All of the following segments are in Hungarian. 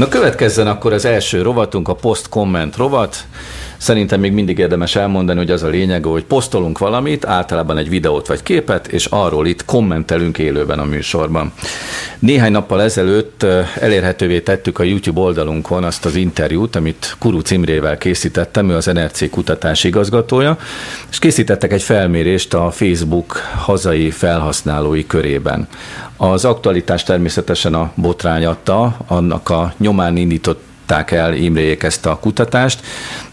Na következzen akkor az első rovatunk, a post-comment rovat. Szerintem még mindig érdemes elmondani, hogy az a lényeg, hogy posztolunk valamit, általában egy videót vagy képet, és arról itt kommentelünk élőben a műsorban. Néhány nappal ezelőtt elérhetővé tettük a YouTube oldalunkon azt az interjút, amit Kuru Cimrével készítettem, ő az NRC kutatás igazgatója, és készítettek egy felmérést a Facebook hazai felhasználói körében. Az aktualitás természetesen a botrány adta, annak a nyomán indított indították el Imréjék ezt a kutatást.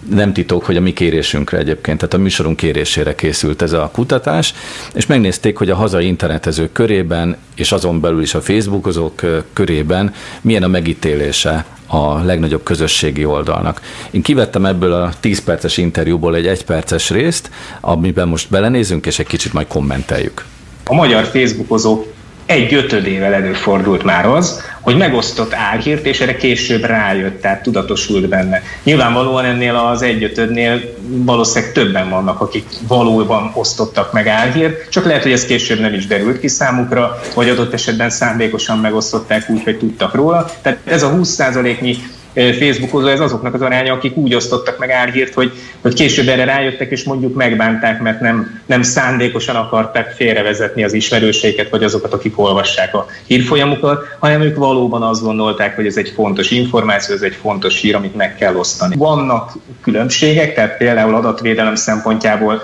Nem titok, hogy a mi kérésünkre egyébként, tehát a műsorunk kérésére készült ez a kutatás, és megnézték, hogy a hazai internetezők körében, és azon belül is a Facebookozók körében milyen a megítélése a legnagyobb közösségi oldalnak. Én kivettem ebből a 10 perces interjúból egy 1 perces részt, amiben most belenézünk, és egy kicsit majd kommenteljük. A magyar Facebookozók egy ötödével előfordult már az, hogy megosztott álhírt, és erre később rájött, tehát tudatosult benne. Nyilvánvalóan ennél az egyötödnél valószínűleg többen vannak, akik valóban osztottak meg álhírt, csak lehet, hogy ez később nem is derült ki számukra, vagy adott esetben szándékosan megosztották úgy, hogy tudtak róla. Tehát ez a 20%-nyi Facebookozó, ez azoknak az aránya, akik úgy osztottak meg álhírt, hogy, hogy később erre rájöttek, és mondjuk megbánták, mert nem, nem szándékosan akarták félrevezetni az ismerőseiket, vagy azokat, akik olvassák a hírfolyamukat, hanem ők valóban azt gondolták, hogy ez egy fontos információ, ez egy fontos hír, amit meg kell osztani. Vannak különbségek, tehát például adatvédelem szempontjából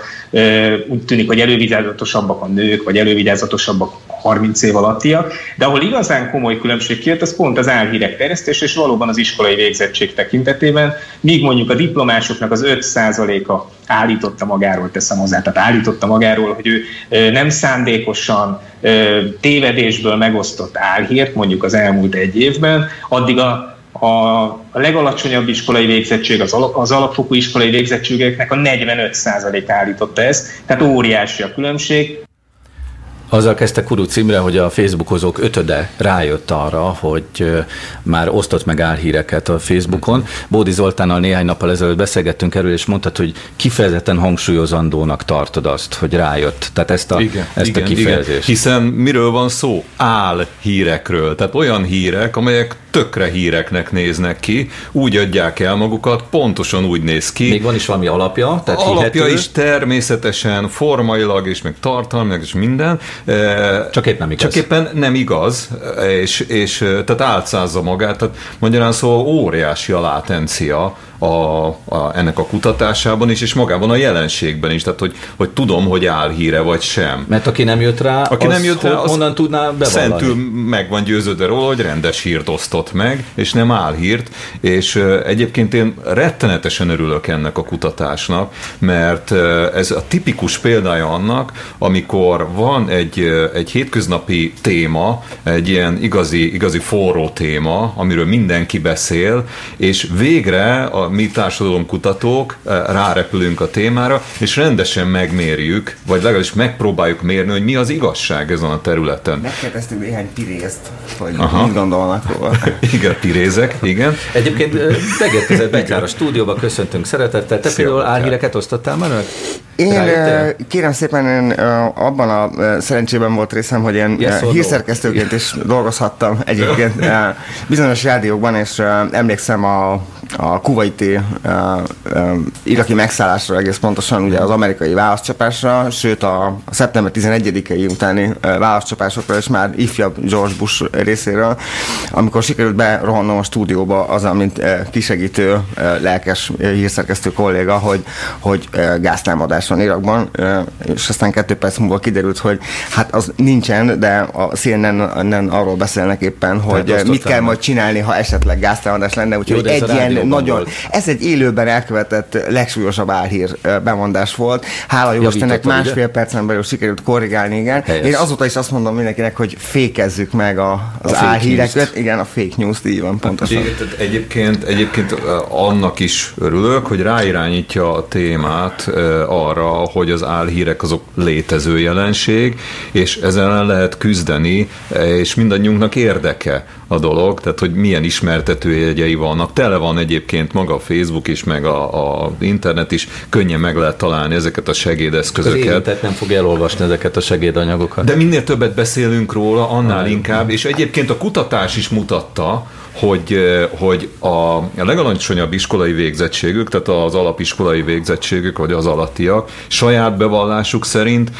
úgy tűnik, hogy elővigyázatosabbak a nők, vagy elővigyázatosabbak 30 év alattiak, de ahol igazán komoly különbség kijött, az pont az álhírek terjesztés, és valóban az iskolai végzettség tekintetében, míg mondjuk a diplomásoknak az 5%-a állította magáról, teszem hozzá, tehát állította magáról, hogy ő nem szándékosan tévedésből megosztott álhírt, mondjuk az elmúlt egy évben, addig a a legalacsonyabb iskolai végzettség, az, az alapfokú iskolai végzettségeknek a 45% állította ezt, tehát óriási a különbség. Azzal kezdte Kuru címre, hogy a Facebookozók ötöde rájött arra, hogy már osztott meg álhíreket a Facebookon. Bódi Zoltánnal néhány nappal ezelőtt beszélgettünk erről, és mondtad, hogy kifejezetten hangsúlyozandónak tartod azt, hogy rájött. Tehát ezt a, igen, ezt igen, a kifejezést. Igen. Hiszen miről van szó? Álhírekről. Tehát olyan hírek, amelyek tökre híreknek néznek ki, úgy adják el magukat, pontosan úgy néz ki. Még van is valami alapja? Tehát alapja hihető? is természetesen, formailag is, meg tartalmilag is minden. Csak éppen nem igaz. Csak éppen nem igaz, és, és tehát álcázza magát, tehát magyarán szóval óriási a látencia a, a, ennek a kutatásában is, és magában a jelenségben is, tehát hogy, hogy tudom, hogy álhíre vagy sem. Mert aki nem jött rá, aki nem jött rá, az honnan tudná bevallani? Szentül meg van győződve róla, hogy rendes hírt osztott meg, és nem álhírt, és egyébként én rettenetesen örülök ennek a kutatásnak, mert ez a tipikus példája annak, amikor van egy, egy hétköznapi téma, egy ilyen igazi, igazi forró téma, amiről mindenki beszél, és végre a mi társadalomkutatók eh, rárepülünk a témára, és rendesen megmérjük, vagy legalábbis megpróbáljuk mérni, hogy mi az igazság ezen a területen. Megkérdeztünk néhány pirézt, hogy Aha. mit gondolnak róla. igen, pirézek, igen. Egyébként megérkezett Betyár a stúdióba, köszöntünk szeretettel. Te például álhíreket osztottál már? Én Rájöttél? Kérem szépen, én abban a szerencsében volt részem, hogy én yes, hírszerkesztőként is dolgozhattam egyébként bizonyos rádiókban, és emlékszem a a kuwaiti uh, uh, iraki megszállásra egész pontosan ugye az amerikai válaszcsapásra, sőt a, szeptember 11-i utáni uh, válaszcsapásokra is már ifjabb George Bush részéről, amikor sikerült berohannom a stúdióba az, mint kisegítő, lelkes hírszerkesztő kolléga, hogy, hogy gáztámadás van Irakban, és aztán kettő perc múlva kiderült, hogy hát az nincsen, de a CNN arról beszélnek éppen, hogy mit kell majd csinálni, ha esetleg gáztámadás lenne, úgyhogy egy ilyen nagyon. Volt. Ez egy élőben elkövetett legsúlyosabb álhír bemondás volt. Hála jó Istennek másfél ugye? percen belül sikerült korrigálni, igen. Helyes. Én azóta is azt mondom mindenkinek, hogy fékezzük meg a, az a álhíreket. Igen, a fake news így van, pontosan. Egyébként, egyébként annak is örülök, hogy ráirányítja a témát arra, hogy az álhírek azok létező jelenség, és ezen lehet küzdeni, és mindannyiunknak érdeke a dolog, tehát hogy milyen ismertetőjegyei vannak. Tele van egyébként maga a Facebook is, meg a, a internet is, könnyen meg lehet találni ezeket a segédeszközöket. Az nem fog elolvasni ezeket a segédanyagokat. De minél többet beszélünk róla, annál inkább, és egyébként a kutatás is mutatta, hogy, hogy a legalacsonyabb iskolai végzettségük, tehát az alapiskolai végzettségük, vagy az alattiak saját bevallásuk szerint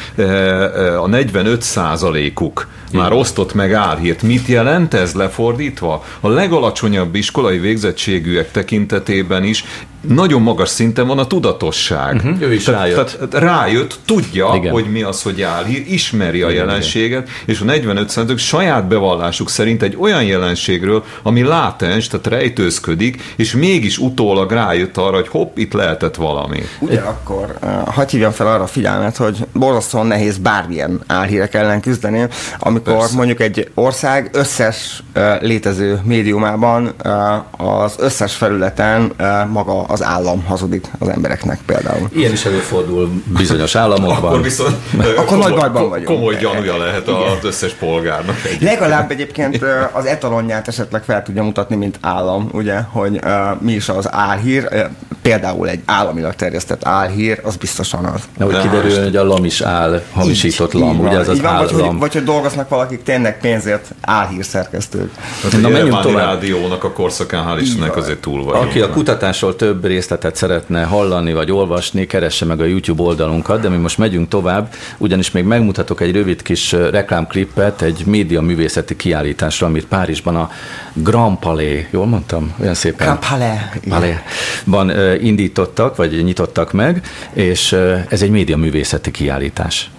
a 45 százalékuk már osztott meg álhírt. Mit jelent ez lefordítva? A legalacsonyabb iskolai végzettségűek tekintetében is nagyon magas szinten van a tudatosság. Uh-huh. Ő is tehát, rájött. Tehát rájött, tudja, Igen. hogy mi az, hogy álhír, ismeri a jelenséget, és a 45 saját bevallásuk szerint egy olyan jelenségről, ami látens, tehát rejtőzködik, és mégis utólag rájött arra, hogy hopp, itt lehetett valami. Ugyanakkor uh, hagyj hívjam fel arra a figyelmet, hogy borzasztóan nehéz bármilyen álhírek ellen küzdeni, amikor Persze. mondjuk egy ország összes uh, létező médiumában uh, az összes felületen maga az állam hazudik az embereknek például. Ilyen is előfordul bizonyos államokban. Akkor viszont Akkor komoly, nagy bajban vagyunk. Komoly gyanúja lehet az összes polgárnak. Egy. Legalább egyébként az etalonját esetleg fel tudja mutatni, mint állam, ugye, hogy uh, mi is az álhír, például egy államilag terjesztett álhír, az biztosan az. Na, hogy kiderül, hogy a lam is áll, hamisított így, lam, így ugye ez az van, vagy, hogy, vagy hogy dolgoznak valakik tényleg pénzért álhír szerkesztők. Hát Na, menjünk tovább. rádiónak a korszakán, hál' Istennek azért túl vagy. Aki a kutatásról több részletet szeretne hallani vagy olvasni, keresse meg a YouTube oldalunkat, de mi most megyünk tovább, ugyanis még megmutatok egy rövid kis reklámklippet egy média művészeti kiállításra, amit Párizsban a Grand Palais, jól mondtam? Olyan szépen. Grand Palais. Palais-ban indítottak, vagy nyitottak meg, és ez egy média művészeti kiállítás.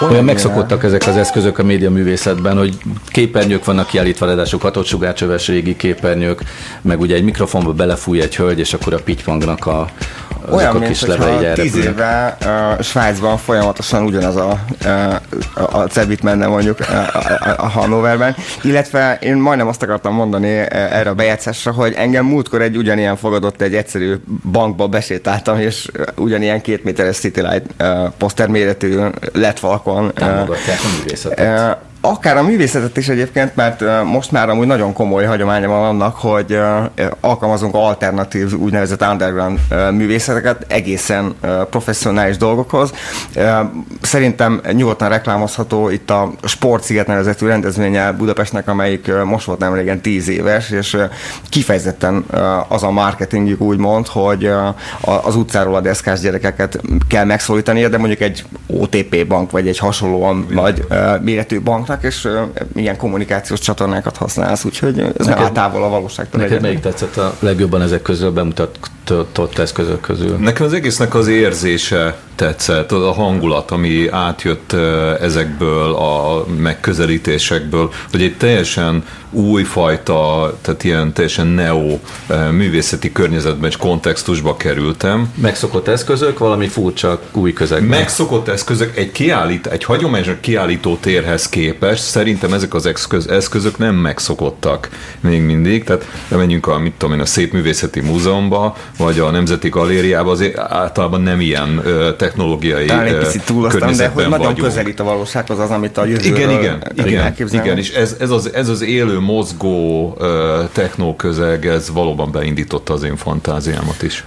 Olyan megszokottak ezek az eszközök a média művészetben, hogy képernyők vannak kiállítva, ráadásul hatodsugácsöves régi képernyők, meg ugye egy mikrofonba belefúj egy hölgy, és akkor a pittypangnak a, olyan, a kis mint tíz éve uh, Svájcban folyamatosan ugyanaz a, uh, a cebit menne mondjuk uh, a, a Hannoverben, illetve én majdnem azt akartam mondani erre a bejátszásra, hogy engem múltkor egy ugyanilyen fogadott egy egyszerű bankba besétáltam, és ugyanilyen két méteres City Light uh, poszter méretű lett falkon. Támogatják a művészetet akár a művészetet is egyébként, mert most már amúgy nagyon komoly hagyománya van annak, hogy alkalmazunk alternatív úgynevezett underground művészeteket egészen professzionális dolgokhoz. Szerintem nyugodtan reklámozható itt a Sportsziget nevezetű rendezvénye Budapestnek, amelyik most volt nem régen 10 éves, és kifejezetten az a marketingjük úgy mond, hogy az utcáról a deszkás gyerekeket kell megszólítani, de mondjuk egy OTP bank, vagy egy hasonlóan nagy méretű banknak vannak, és ilyen kommunikációs csatornákat használsz, úgyhogy ez neked, nem távol a valóságtól. Neked melyik tetszett a legjobban ezek közül bemutatott eszközök közül? Nekem az egésznek az érzése tetszett, az a hangulat, ami átjött ezekből a megközelítésekből, hogy egy teljesen újfajta, tehát ilyen teljesen neo művészeti környezetben és kontextusba kerültem. Megszokott eszközök, valami furcsa új közegben. Megszokott eszközök, egy, kiállít, egy hagyományos kiállító térhez képest szerintem ezek az eszköz, eszközök nem megszokottak még mindig, tehát menjünk a, mit tudom én, a Szép Művészeti Múzeumba, vagy a Nemzeti Galériába, azért általában nem ilyen technológiai Talán egy picit túloztam, de hogy nagyon vagyunk. közelít a valósághoz az, amit a jövőről igen, igen, igen, igen, és ez, ez, az, ez az élő, mozgó technóközeg, ez valóban beindította az én fantáziámat is.